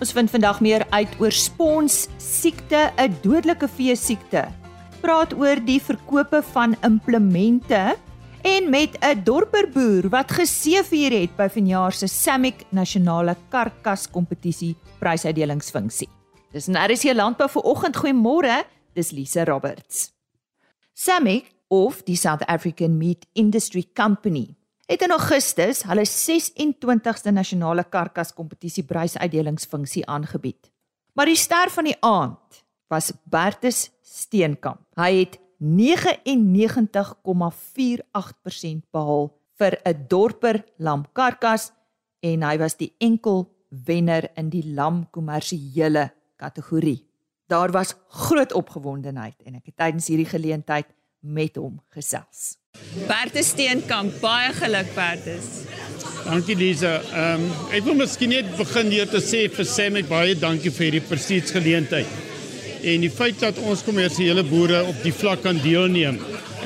Ons vind vandag meer uit oor spons siekte, 'n dodelike vee siekte. Praat oor die verkope van implemente en met 'n dorperboer wat geseëvier het by vanjaar se Samick Nasionale Karkas Kompetisie prysuitdelingsfunksie. Dis in RC Landbou vir oggend goeiemôre, dis Lise Roberts. Samick of die South African Meat Industry Company het in Augustus hulle 26ste nasionale karkas kompetisie prysuitdelingsfunksie aangebied. Maar die ster van die aand was Bertus Steenkamp. Hy het 99,48% behaal vir 'n dorper lam karkas en hy was die enkel wenner in die lam kommersiële kategorie. Daar was groot opgewondenheid en ek het tydens hierdie geleentheid met hom gesels. Bertus Steenkamp, baie geluk Bertus. Dankie Lisa. Ehm um, ek wil miskien net begin deur te sê vir Samek baie dankie vir hierdie presies geleentheid. En die feit dat ons kommersiële boere op die vlak kan deelneem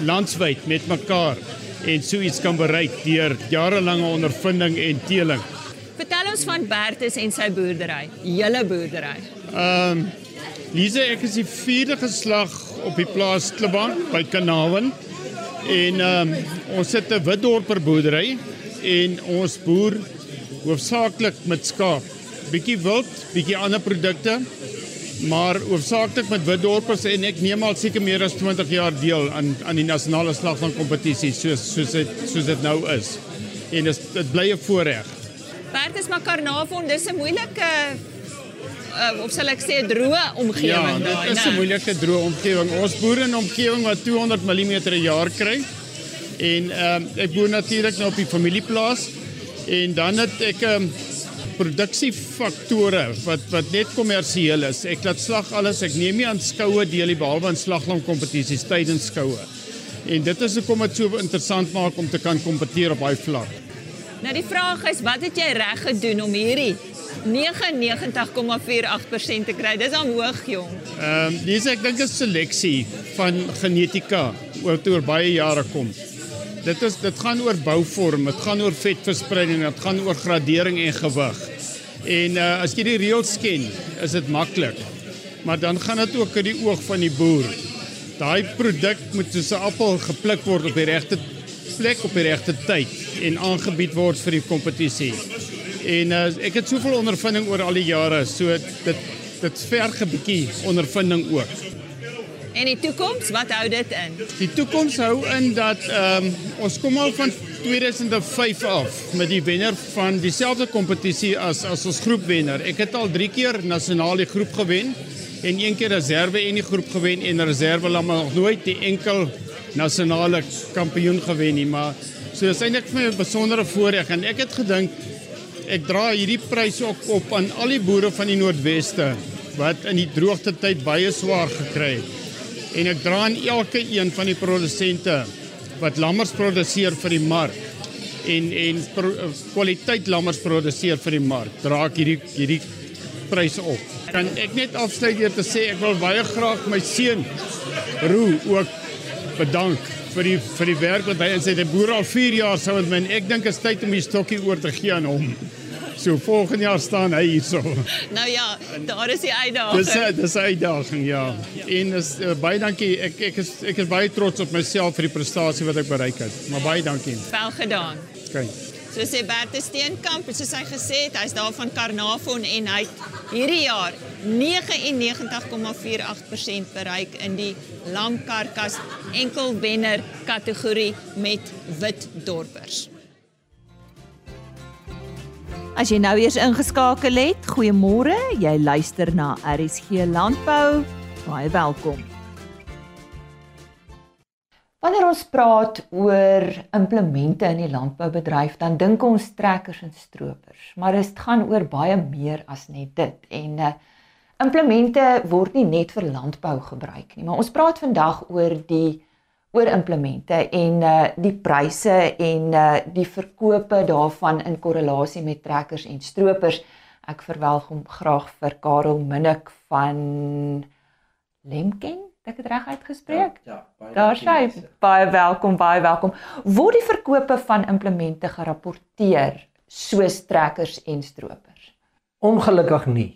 landwyd met mekaar en so iets kan bereik deur jarelange ondervinding en teeling. Vertel ons van Bertus en sy boerdery, julle boerdery. Ehm um, Lisa, ek is die vierde geslag op die plaas Klipbank by Kanawen. En um, ons sit 'n Witdorper boerdery en ons boer hoofsaaklik met skaap. Bietjie wild, bietjie ander produkte, maar hoofsaaklik met Witdorpers en ek neem al seker meer as 20 jaar deel aan aan die nasionale slagvan kompetisie soos soos dit soos dit nou is. En dit bly 'n voorreg. Bert is maar Karnavon, dis 'n moeilike uh, of sal ek sê droë omgewing ja, daar. Dit is 'n moeilike droë omgewing. Ons boer in 'n omgewing wat 200 mm 'n jaar kry. En ehm um, ek boer natuurlik nou op die familieplaas en dan het ek ehm um, produksiefaktore wat wat net kommersieel is. Ek laat slag alles. Ek neem nie aan skoue deel nie behalwe aan slaglam kompetisies tydens skoue. En dit is hoekom dit so interessant maak om te kan kompeteer op daai vlak. Nou die vraag is, wat het jy reg gedoen om hierdie 99,48% te kry. Dis al hoog, jong. Ehm, um, dis ek dink 'n seleksie van genetika oor oor baie jare kom. Dit is dit gaan oor bouvorm, dit gaan oor vetverspreiding, dit gaan oor gradering en gewig. En uh, as jy die reëls ken, is dit maklik. Maar dan gaan dit ook uit die oog van die boer. Daai produk moet soos 'n appel gepluk word op die regte plek op die regte tyd en aangebied word vir die kompetisie. En uh, ek het soveel ondervinding oor al die jare, so dit dit verg 'n bietjie ondervinding ook. En die toekoms, wat hou dit in? Die toekoms hou in dat ehm um, ons kom al van 2005 af met die wenner van dieselfde kompetisie as as ons groepwenner. Ek het al 3 keer nasionaal die groep gewen en een keer reserve en die groep gewen en reserve lam nog nooit die enkel nasionale kampioen gewen nie, maar so is eintlik vir my 'n besondere voorreg en ek het gedink ek dra hierdie prys ook op aan al die boere van die Noordweste wat in die droogte tyd baie swaar gekry het. En ek dra aan elke een van die produsente wat lammers produseer vir die mark en en pro, kwaliteit lammers produseer vir die mark. Dra ek hierdie hierdie pryse op. Kan ek net afsluit deur te sê ek wil baie graag my seun Roo ook bedank vir die vir die werk wat hy in sy boer al 4 jaar sou met my en ek dink is tyd om die stokkie oor te gee aan hom. So volgende jaar staan hy hierso. Nou ja, daar is die uitdaging. Dis dis 'n uitdaging ja. En is uh, baie dankie. Ek ek is ek is baie trots op myself vir die prestasie wat ek bereik het. Maar baie dankie. Wel gedaan. Okay. So sê Bert Steenkamp, soos hy gesê het, hy's daar van Karnavon en hy hierdie jaar 99,48% bereik in die lamkarkas enkelwenner kategorie met wit dorpers. As jy nou eers ingeskakel het, goeiemôre. Jy luister na RSG Landbou. Baie welkom. Wanneer ons praat oor implemente in die landboubedryf, dan dink ons trekkers en stroopers, maar dit gaan oor baie meer as net dit. En uh, implemente word nie net vir landbou gebruik nie, maar ons praat vandag oor die oor implemente en uh die pryse en uh die verkope daarvan in korrelasie met trekkers en stroopers. Ek verwelkom graag vir Karel Minnik van Lemken Ek het reg uitgespreek. Ja, ja baie. Daar sê baie welkom, baie welkom. Word die verkope van implemente gerapporteer soos trekkers en stroopers? Ongelukkig nie.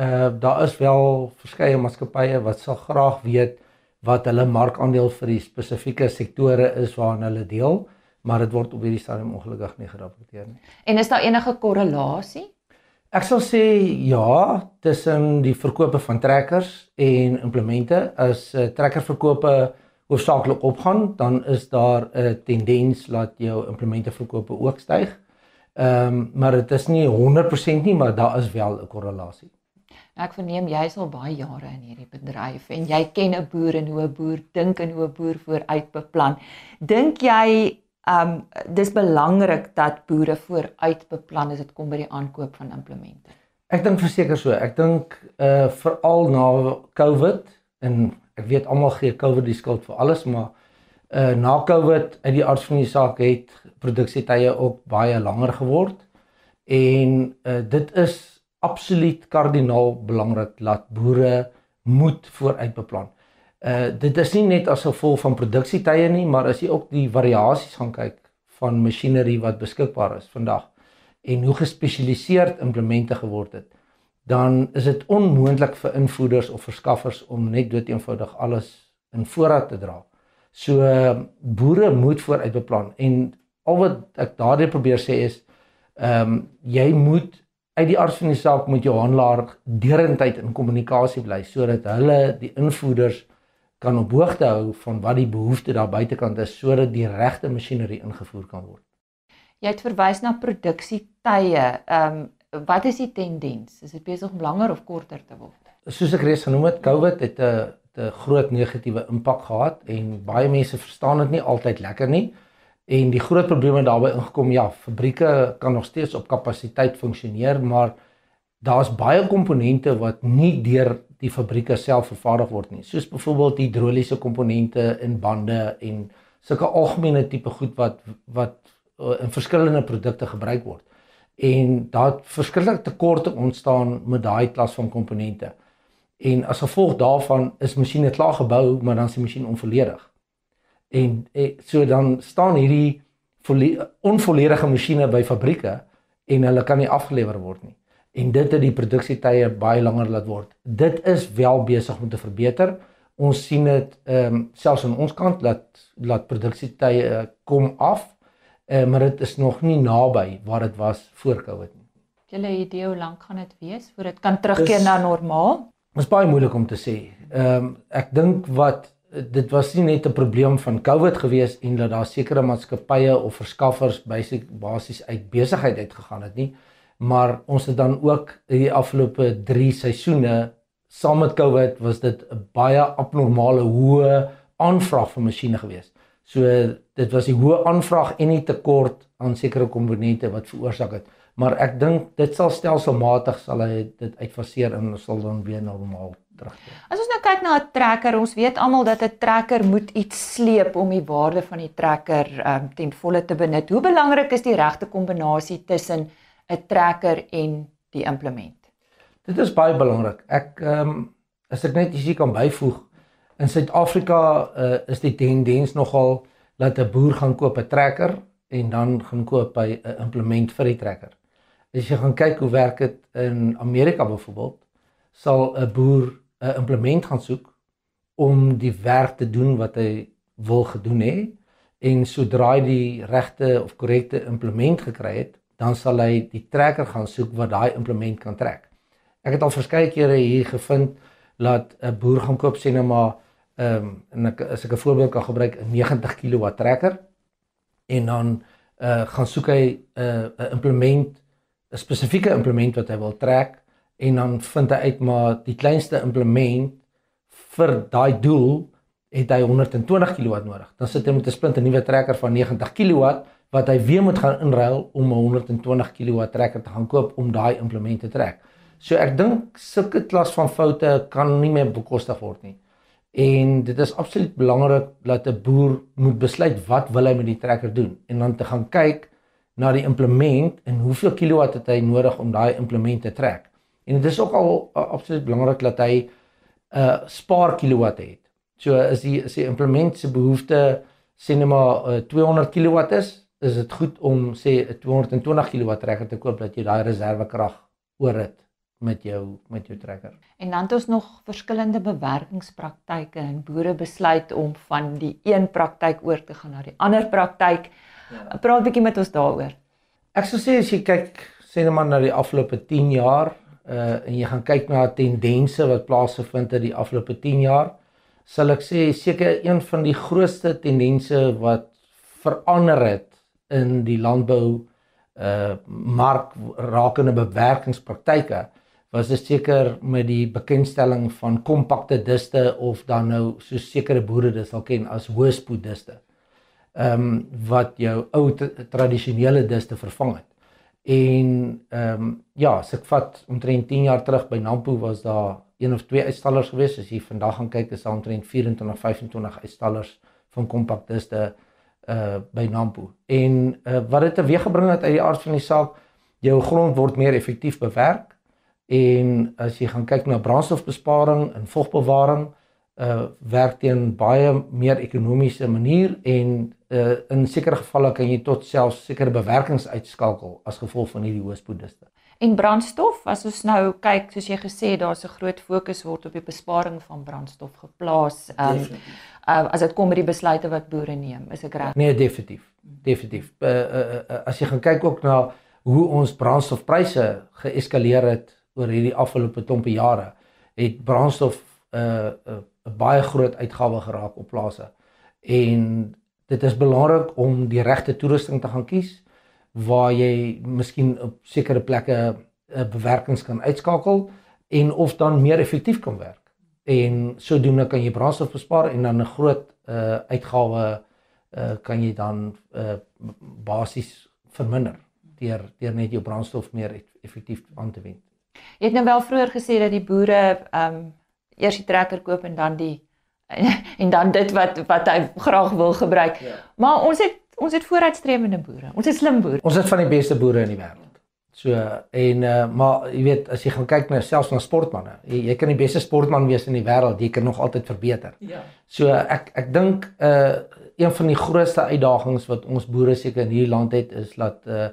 Uh daar is wel verskeie maatskappye wat sal graag weet wat hulle markandeel vir die spesifieke sektore is waarna hulle deel, maar dit word op hierdie stadium ongelukkig nie gerapporteer nie. En is daar enige korrelasie? Ek sal sê ja, tussen die verkope van trekkers en implemente as uh, trekkerverkope hoofsaaklik opgaan, dan is daar 'n tendens dat jou implemente verkope ook styg. Ehm um, maar dit is nie 100% nie, maar daar is wel 'n korrelasie. Ek verneem jy is al baie jare in hierdie bedryf en jy ken 'n boer en hoe 'n boer dink en hoe 'n boer vooruit beplan. Dink jy um, dis belangrik dat boere vooruit beplan as dit kom by die aankoop van implemente? Ek dink verseker so. Ek dink uh veral na COVID en ek weet almal gee COVID die skuld vir alles, maar uh na COVID uit die aard van die saak het produksietye ook baie langer geword en uh dit is absoluut kardinaal belangrik dat boere moet vooruit beplan. Uh dit is nie net as gevolg van produksietye nie, maar as jy ook die variasies gaan kyk van masjinerie wat beskikbaar is vandag en hoe gespesialiseerd implemente geword het, dan is dit onmoontlik vir invoerders of verskaffers om net dood eenvoudig alles in voorraad te dra. So boere moet vooruit beplan en al wat ek daardie probeer sê is ehm um, jy moet uit die aard van die saak met jou handelaar deurentyd in kommunikasie bly sodat hulle die invoerders kan op hoogte hou van wat die behoefte daar buitekant is sodat die regte masjinerie ingevoer kan word. Jy het verwys na produksietye. Ehm um, wat is die tendens? Is dit besig om langer of korter te word? Soos ek reeds genoem het, COVID het 'n 'n groot negatiewe impak gehad en baie mense verstaan dit nie altyd lekker nie. En die groot probleme daarbey ingekom, ja, fabrieke kan nog steeds op kapasiteit funksioneer, maar daar's baie komponente wat nie deur die fabrieke self vervaardig word nie, soos byvoorbeeld hidroliese komponente in bande en sulke algemene tipe goed wat wat uh, in verskillende produkte gebruik word en daar verskillende tekorte ontstaan met daai klas van komponente. En as gevolg daarvan is masjiene klaar gebou, maar dan is die masjien onvolledig. En, en eh, so dan staan hierdie onvolledige masjiene by fabrieke en hulle kan nie afgelewer word nie. En dit het die produksietye baie langer laat word. Dit is wel besig om te verbeter. Ons sien dit ehm um, selfs aan ons kant dat dat produksietye kom af uh, maar dit is nog nie naby waar dit was voor Covid nie. Het 'n idee hoe lank gaan dit wees voor dit kan terugkeer na normaal? Dit is baie moeilik om te sê. Ehm um, ek dink wat dit was nie net 'n probleem van Covid gewees en dat daar sekere maatskappye of verskaffers basies basies uit besigheid uitgegaan het nie, maar ons het dan ook die afgelope 3 seisoene saam met Covid was dit 'n baie abnormale hoë aanvraag vir masjiene geweest. So dit was die hoë aanvraag en die tekort aan sekere komponente wat veroorsaak het. Maar ek dink dit sal stelselmatig sal hy dit uitfaseer en sal dan weer normaal terugkeer. As ons nou kyk na 'n trekker, ons weet almal dat 'n trekker moet iets sleep om die waarde van die trekker um, ten volle te benut. Hoe belangrik is die regte kombinasie tussen 'n trekker en die implement? Dit is baie belangrik. Ek ehm um, as ek net ietsie kan byvoeg, In Suid-Afrika uh, is die tendens nogal dat 'n boer gaan koop 'n trekker en dan gaan koop hy 'n implement vir die trekker. As jy gaan kyk hoe werk dit in Amerika byvoorbeeld, sal 'n boer 'n implement gaan soek om die werk te doen wat hy wil gedoen hê en sodra hy die regte of korrekte implement gekry het, dan sal hy die trekker gaan soek wat daai implement kan trek. Ek het al verskeie kere hier gevind dat 'n boer gaan koop sê net maar ehm um, en ek as ek 'n voorbeeld kan gebruik 'n 90 kW trekker en dan uh gaan soek hy 'n uh, implement 'n spesifieke implement wat hy wil trek en dan vind hy uit maar die kleinste implement vir daai doel het hy 120 kW nodig. Dan sit hy met 'n splinte nuwe trekker van 90 kW wat hy weer moet gaan inruil om 'n 120 kW trekker te gaan koop om daai implement te trek. So ek dink sulke klas van foute kan nie meer bekostig word nie. En dit is absoluut belangrik dat 'n boer moet besluit wat wil hy met die trekker doen en dan te gaan kyk na die implement en hoeveel kilowatt het hy nodig om daai implement te trek. En dit is ook al uh, absoluut belangrik dat hy 'n uh, spaar kilowatt het. So as die as die implement se behoefte sê net maar uh, 200 kilowatt is, is dit goed om sê 'n 220 kilowatt trekker te koop dat jy daai reservekrag oor het met jou met jou trekker. En dan het ons nog verskillende bewerkingspraktyke en boere besluit om van die een praktyk oor te gaan na die ander praktyk. Ja. Praat 'n bietjie met ons daaroor. Ek sou sê as jy kyk sê net maar na die afgelope 10 jaar uh en jy gaan kyk na tendense wat plaasgevind het die afgelope 10 jaar, sal ek sê seker een van die grootste tendense wat verander het in die landbou uh mark rakende bewerkingspraktyke was dit seker met die bekendstelling van kompakte diste of dan nou so sekere boere dit sal ken as hoëspoed diste. Ehm um, wat jou ou tradisionele diste vervang het. En ehm um, ja, as ek vat omtrent 10 jaar terug by Nampo was daar een of twee uitstallers gewees. As jy vandag gaan kyk is daar omtrent 24 25 uitstallers van kompakte diste uh by Nampo. En uh wat dit teweeggebring het uit die aard van die saak, jou grond word meer effektief bewerk en as jy gaan kyk na brandstofbesparing en vogbewaring, uh werk teen baie meer ekonomiese manier en uh in sekere gevalle kan jy tot selfs sekere bewerkings uitskakel as gevolg van hierdie hoë spoediste. En brandstof, as ons nou kyk, soos jy gesê daar's 'n groot fokus word op die besparing van brandstof geplaas. Um, uh, as dit kom by die besluite wat boere neem, is ek reg? Nee, definitief. Definitief. Uh, uh, uh, as jy gaan kyk ook na hoe ons brandstofpryse geeskaleer het oor hierdie afgelope klompe jare, het brandstof 'n uh, 'n uh, baie groot uitgawe geraak op plase. En dit is belangrik om die regte toerusting te gaan kies waar jy miskien op sekere plekke 'n uh, bewerkings kan uitskakel en of dan meer effektief kan werk. En sodoende kan jy brandstof bespaar en dan 'n groot uh uitgawe uh kan jy dan uh basies verminder deur deur net jou brandstof meer effektief aan te wend. Jy het nou wel vroeër gesê dat die boere um eers die trekker koop en dan die en dan dit wat wat hy graag wil gebruik. Ja. Maar ons het ons het vooruitstrewende boere. Ons het slim boere. Ons het van die beste boere in die wêreld. So en uh, maar jy weet as jy gaan kyk na selfs na sportmense, jy, jy kan die beste sportman wees in die wêreld, jy kan nog altyd verbeter. Ja. So ek ek dink uh een van die grootste uitdagings wat ons boere seker in hierdie land het is dat uh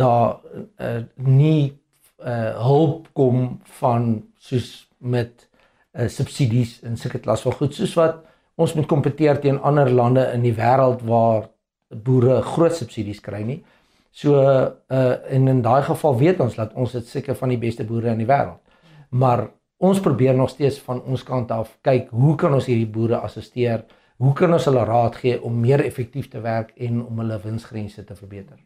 daar uh nie uh hulp kom van soos met uh subsidies en sulke klas van goed soos wat ons moet kompeteer teen ander lande in die wêreld waar boere groot subsidies kry nie. So uh en in daai geval weet ons dat ons dit seker van die beste boere in die wêreld. Maar ons probeer nog steeds van ons kant af kyk hoe kan ons hierdie boere assisteer? Hoe kan ons hulle raad gee om meer effektief te werk en om hulle winsgrense te verbeter?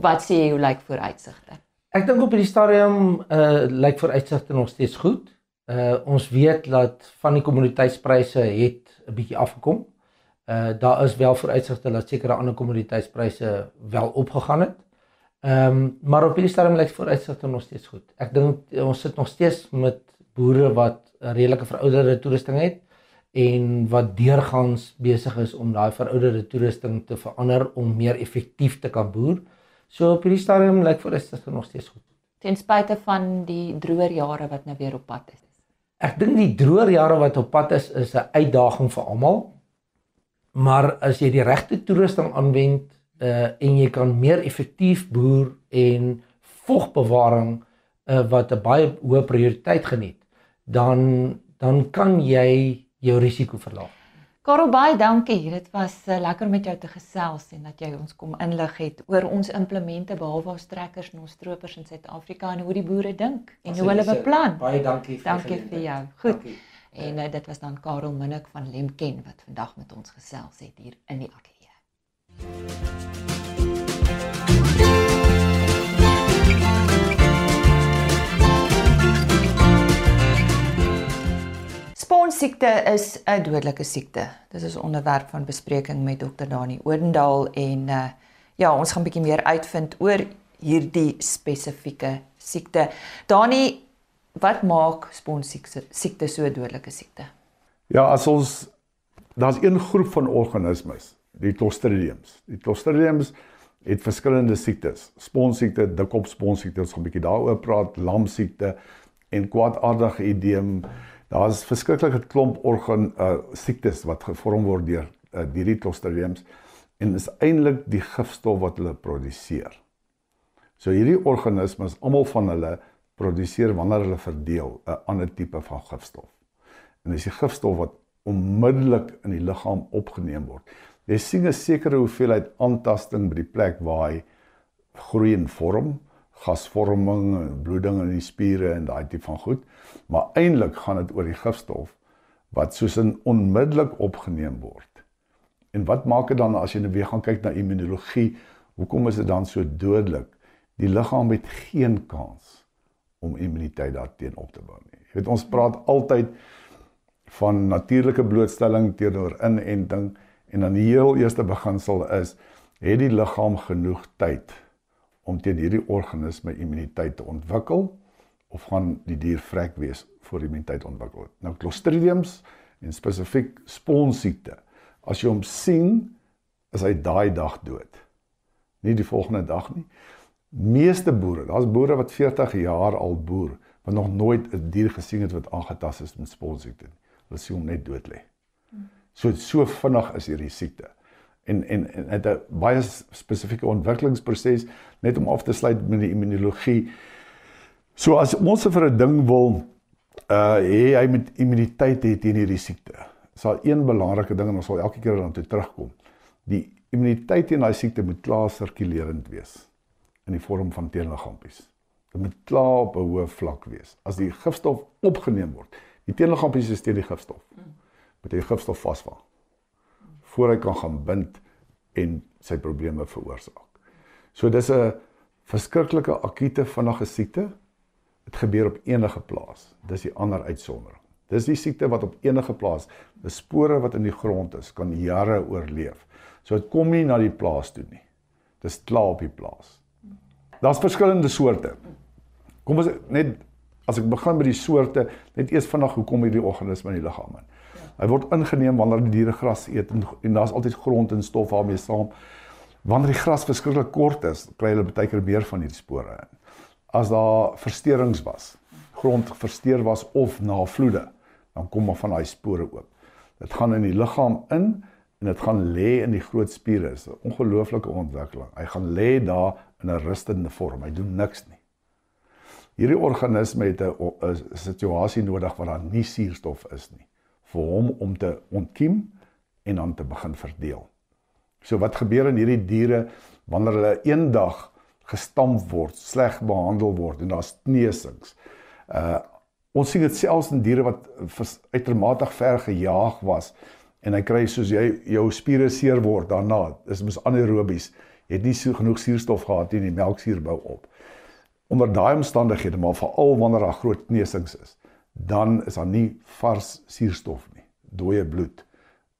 Wat sê jy hoe lyk vooruitsigte? Ek dink op hierdie stadium uh lyk vooruitsigte nog steeds goed. Uh ons weet dat van die kommoditeitspryse het 'n bietjie afgekom. Uh daar is wel vooruitsigte dat sekere ander kommoditeitspryse wel opgegaan het. Ehm um, maar op hierdie stadium lyk vooruitsigte nog steeds goed. Ek dink ons sit nog steeds met boere wat 'n redelike verouderde toerusting het en wat deurgangs besig is om daai verouderde toerusting te verander om meer effektief te kan boer. So op hierdie stadium lyk vooruitsigte nog steeds goed. Ten spyte van die droër jare wat nou weer op pad is. Ek dink die droër jare wat op pad is is 'n uitdaging vir almal maar as jy die regte toerusting aanwend uh en jy kan meer effektief boer en vogbewaring uh wat 'n baie hoë prioriteit geniet dan dan kan jy jou risiko verlaag. Karel baie dankie. Dit was uh, lekker met jou te gesels en dat jy ons kom inlig het oor ons implemente behalwe ons trekkers en ons stroopers in Suid-Afrika en hoe die boere dink en hoe hulle beplan. Baie dankie vir Dankie vir jou. Goed. Dankie. En uh, dit was dan Karel Minnik van Lemken wat vandag met ons gesels het hier in die ateljee. Sponsiekte is 'n dodelike siekte. Dis is 'n onderwerp van bespreking met Dr. Dani Odendaal en uh, ja, ons gaan 'n bietjie meer uitvind oor hierdie spesifieke siekte. Dani, wat maak sponsiekte siekte so dodelike siekte? Ja, as ons daar's een groep van organismes, die Clostridiums. Die Clostridiums het verskillende siektes. Sponsiekte, dikkop sponsiekte, ons gaan 'n bietjie daaroor praat, lamsiekte en kwaadaardige edeem. Daar's verskriklike klomp organ uh siektes wat gevorm word deur uh, hierdie Clostridiums en is eintlik die gifstof wat hulle produseer. So hierdie organismes, almal van hulle produseer wanneer hulle verdeel 'n ander tipe van gifstof. En dis die gifstof wat onmiddellik in die liggaam opgeneem word. Jy sien 'n sekere hoeveelheid aantasting by die plek waar hy groei en vorm, gasvorming, bloeding in die spiere en daai tipe van goed, maar eintlik gaan dit oor die gifstof wat soos 'n onmiddellik opgeneem word. En wat maak dit dan as jy nou weer gaan kyk na immunologie? Hoekom is dit dan so dodelik? Die liggaam het geen kans om immuniteit daarteen op te bou nie. Jy weet ons praat altyd van natuurlike blootstelling teenoor inenting en dan die heel eerste beginsel is het die liggaam genoeg tyd om teen hierdie organisme immuniteit te ontwikkel of gaan die dier vrek wees voor immuniteit ontwikkel. Nou Clostridiums en spesifiek sponsiekte. As jy hom sien, is hy daai dag dood. Nie die volgende dag nie. Meeste boere, daar's boere wat 40 jaar al boer, wat nog nooit 'n dier gesien het wat aangetast is met sponsiekte nie. Hulle sien hom net dood lê. So so vinnig is hierdie siekte. En en en het 'n baie spesifieke ontwikkelingsproses net om af te sluit met die immunologie. So as ons vir 'n ding wil uh hê hy met immuniteit het teen hierdie siekte. Sal een belangrike ding en ons sal elke keer daarna toe terugkom. Die immuniteit teen daai siekte moet klaar sirkulerend wees in die vorm van teenliggaampies. Dit moet klaar op 'n hoë vlak wees. As die gifstof opgeneem word, Die teenliggaampies is teen die gifstof. Moet hy gifstof vasvang voor hy kan gaan bind en sy probleme veroorsaak. So dis 'n verskriklike akute vinnige siekte. Dit gebeur op enige plaas. Dis die ander uitsondering. Dis die siekte wat op enige plaas, die spore wat in die grond is, kan jare oorleef. So dit kom nie na die plaas toe nie. Dis klaar op die plaas. Daar's verskillende soorte. Kom ons net As ek begin met die soorte, net eers vinnig hoekom hierdie organisme in die liggaam in. Hy word ingeneem wanneer die diere gras eet en, en daar's altyd grond en stof waarmee saam. Wanneer die gras verskriklik kort is, kry hulle baie keer meer van hierdie spore in. As daar versteurings was, grond versteur was of na vloede, dan kom maar van daai spore oop. Dit gaan in die liggaam in en dit gaan lê in die groot spiere. Dis 'n ongelooflike ontwikkeling. Hy gaan lê daar in 'n rustende vorm. Hy doen niks nie. Hierdie organisme het 'n situasie nodig waar daar nie suurstof is nie vir hom om te ontkiem en dan te begin verdeel. So wat gebeur in hierdie diere wanneer hulle eendag gestamp word, sleg behandel word en daar's kneusings. Uh ons sien dit selfs in diere wat uitermate ver gejaag was en hy kry soos jy jou spiere seer word daarna. Dis mos anaerobies. Jy het nie so genoeg suurstof gehad nie, die melksuur bou op. Onder daai omstandighede maar veral wanneer daar groot kneusings is dan is daar nie vars suurstof nie. Dooie bloed.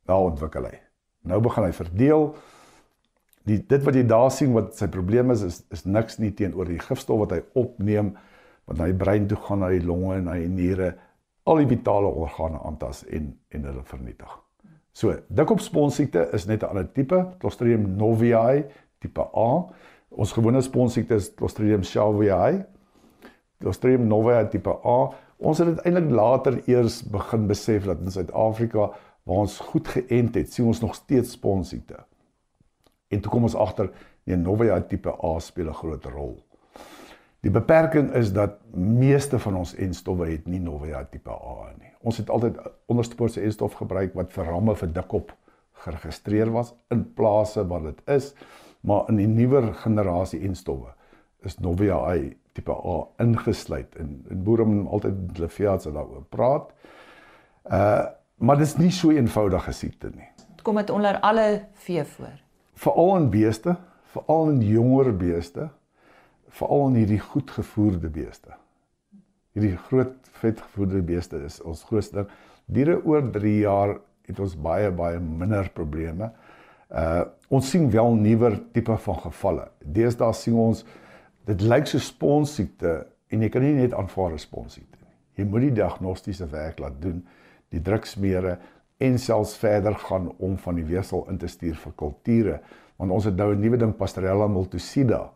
Daar ontwikkel hy. Nou begin hy verdeel. Die dit wat jy daar sien wat sy probleem is is is niks nie teenoor die gifstof wat hy opneem wat na die brein toe gaan na die longe en na die niere al die vitale organe aantas en en hulle vernietig so dikopsponsiekte is net 'n ander tipe Clostridium noviae tipe A Ons gewone sponsiekte is Clostridium shalviae. Clostridium novae tipe A. Ons het dit eintlik later eers begin besef dat in Suid-Afrika waar ons goed geënt het, sien ons nog steeds sponsiekte. En toe kom ons agter nee novae tipe A speel 'n groot rol. Die beperking is dat meeste van ons enstowwe het nie novae tipe A nie. Ons het altyd onderstepoortse enstof gebruik wat vir ramme vir dikkop geregistreer was in plase waar dit is maar in die nuwer generasie enstowwe is Novia I tipe A ingesluit en en boere moet altyd hulle veearts daaroor praat. Uh maar dit is nie so eenvoudige siekte nie. Kom dit onder alle vee voor? Veral in beeste, veral in jonger beeste, veral in hierdie goed gevoerde beeste. Hierdie groot vetgevoerde beeste is ons grootste ding. Diere oor 3 jaar het ons baie baie minder probleme. Uh ons sien wel nuwer tipe van gevalle. Deesdae sien ons dit lyk so sponsiekte en jy kan nie net aanvaar 'n sponsiekte nie. Jy moet die diagnostiese werk laat doen, die druksmere en selfs verder gaan om van die weefsel in te stuur vir kulture, want ons het nou 'n nuwe ding Pasteurella multocida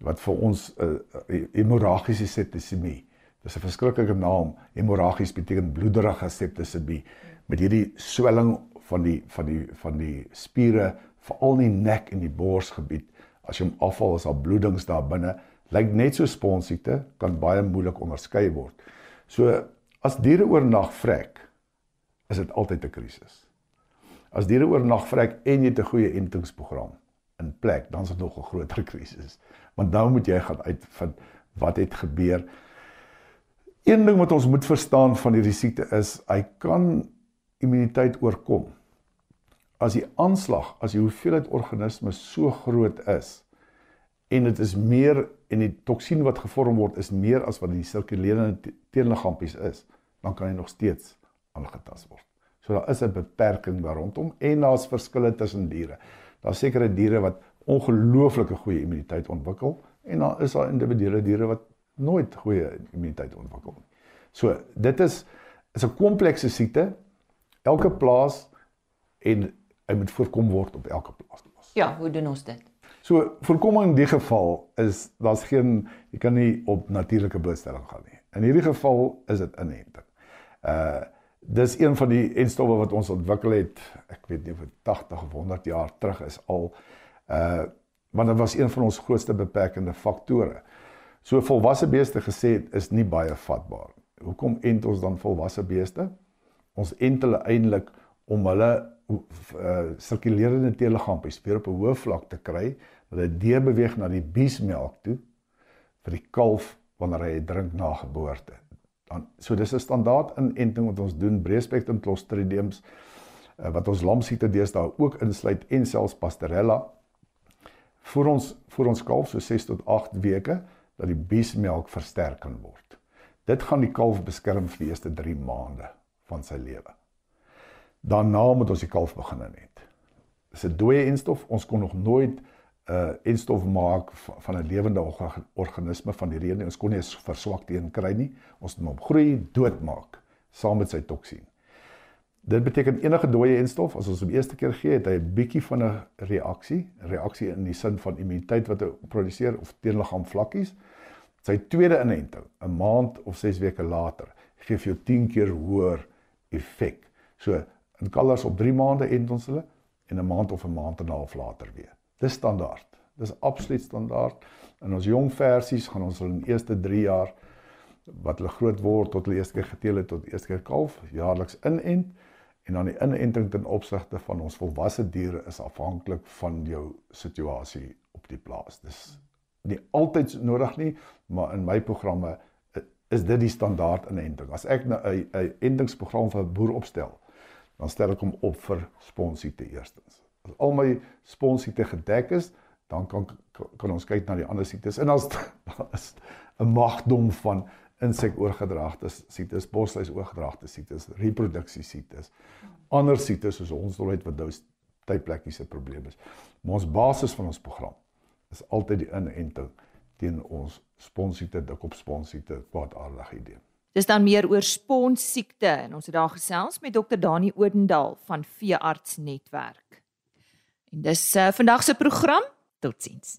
wat vir ons 'n uh, uh, hemorragiese septisemie. Dis 'n verskriklike naam. Hemorragies beteken bloederige septisemie met hierdie swelling van die van die van die spiere veral in die nek en die borsgebied as jy hom afval is daar bloedings daar binne lyk net so sponsiekte, kan baie moeilik onderskei word. So as diere oornag vrek, is dit altyd 'n krisis. As diere oornag vrek en jy 'n goeie entingsprogram in plek, dan is dit nog 'n groter krisis. Want nou moet jy gaan uitvind wat het gebeur. Een ding wat ons moet verstaan van hierdie siekte is hy kan immuniteit oorkom. As die aanslag, as die hoeveelheid organismes so groot is en dit is meer en die toksien wat gevorm word is meer as wat die sirkulerende teenliggaampies is, dan kan hy nog steeds aangetast word. So daar is 'n beperking daar rondom en daar's verskille tussen diere. Daar's sekere diere wat ongelooflike goeie immuniteit ontwikkel en dan is daar individuele diere wat nooit goeie immuniteit ontwikkel nie. So dit is is 'n komplekse siekte. Elke plaas en hy moet voorkom word op elke plaas. Ja, hoe doen ons dit? So voorkoming in die geval is daar's geen jy kan nie op natuurlike blootstelling gaan nie. In hierdie geval is dit inenting. Uh dis een van die enstowwe wat ons ontwikkel het, ek weet nie of 80 of 100 jaar terug is al uh want dit was een van ons grootste beperkende faktore. So volwasse beeste gesê het is nie baie vatbaar. Hoekom ent ons dan volwasse beeste? Ons ent hulle eintlik om hulle uh sirkulerende teeliggaampies weer op 'n hoë vlak te kry dat dit deur beweeg na die biesmelk toe vir die kalf wanneer hy drink na geboorte dan so dis 'n standaard inenting wat ons doen breedspektrum clostridiums uh, wat ons lamsiekte deesdae ook insluit en selfs pastorella vir ons vir ons kalf so 6 tot 8 weke dat die biesmelk versterk kan word. Dit gaan die kalf beskerm vir die eerste 3 maande van sy lewe. Daarna moet ons die kalf begin net. Dis 'n dooie enstof, ons kon nog nooit 'n uh, enstof maak van 'n lewende organisme van die rede. Ons kon nie verswak teen kry nie. Ons moet hom groei, doodmaak saam met sy toksien. Dit beteken enige dooie enstof as ons hom eerste keer gee, het hy 'n bietjie van 'n reaksie, reaksie in die sin van immuniteit wat hy produseer of teenliggaam vlakkies. Sy tweede inenting, 'n maand of 6 weke later, gee vir jou 10 keer hoër effek. So in kalvers op 3 maande ent ons hulle en 'n maand of 'n maand en 'n half later weer. Dis standaard. Dis absoluut standaard. In ons jong versies gaan ons hulle in die eerste 3 jaar wat hulle groot word tot hulle eerste keer geteel het tot eerste keer kalf jaarliks inent en dan die inenting ten opsigte van ons volwasse diere is afhanklik van jou situasie op die plaas. Dis nie altyd nodig nie, maar in my programme eh, is dit die standaard inenting. As ek 'n 'n entingsprogram vir boer opstel, dan stel ek hom op vir sponsiete eerstens as al my sponsiete gedek is, dan kan kan ons kyk na die ander siektes. En as 'n magdom van insekoorgedragte siektes, bosluis oorgedragte siektes, reproduksie siektes, ander siektes soos hondsdolheid wat nou tydplekkies se probleem is. Maar ons basis van ons program is altyd die inenting teen ons sponsiete, dikop sponsiete, kwaadaardige idee. Dis dan meer oor sponsiekte en ons het daar gesels met Dr Dani Odendaal van Veearts Netwerk. En dis uh, vandag se program. Totsiens.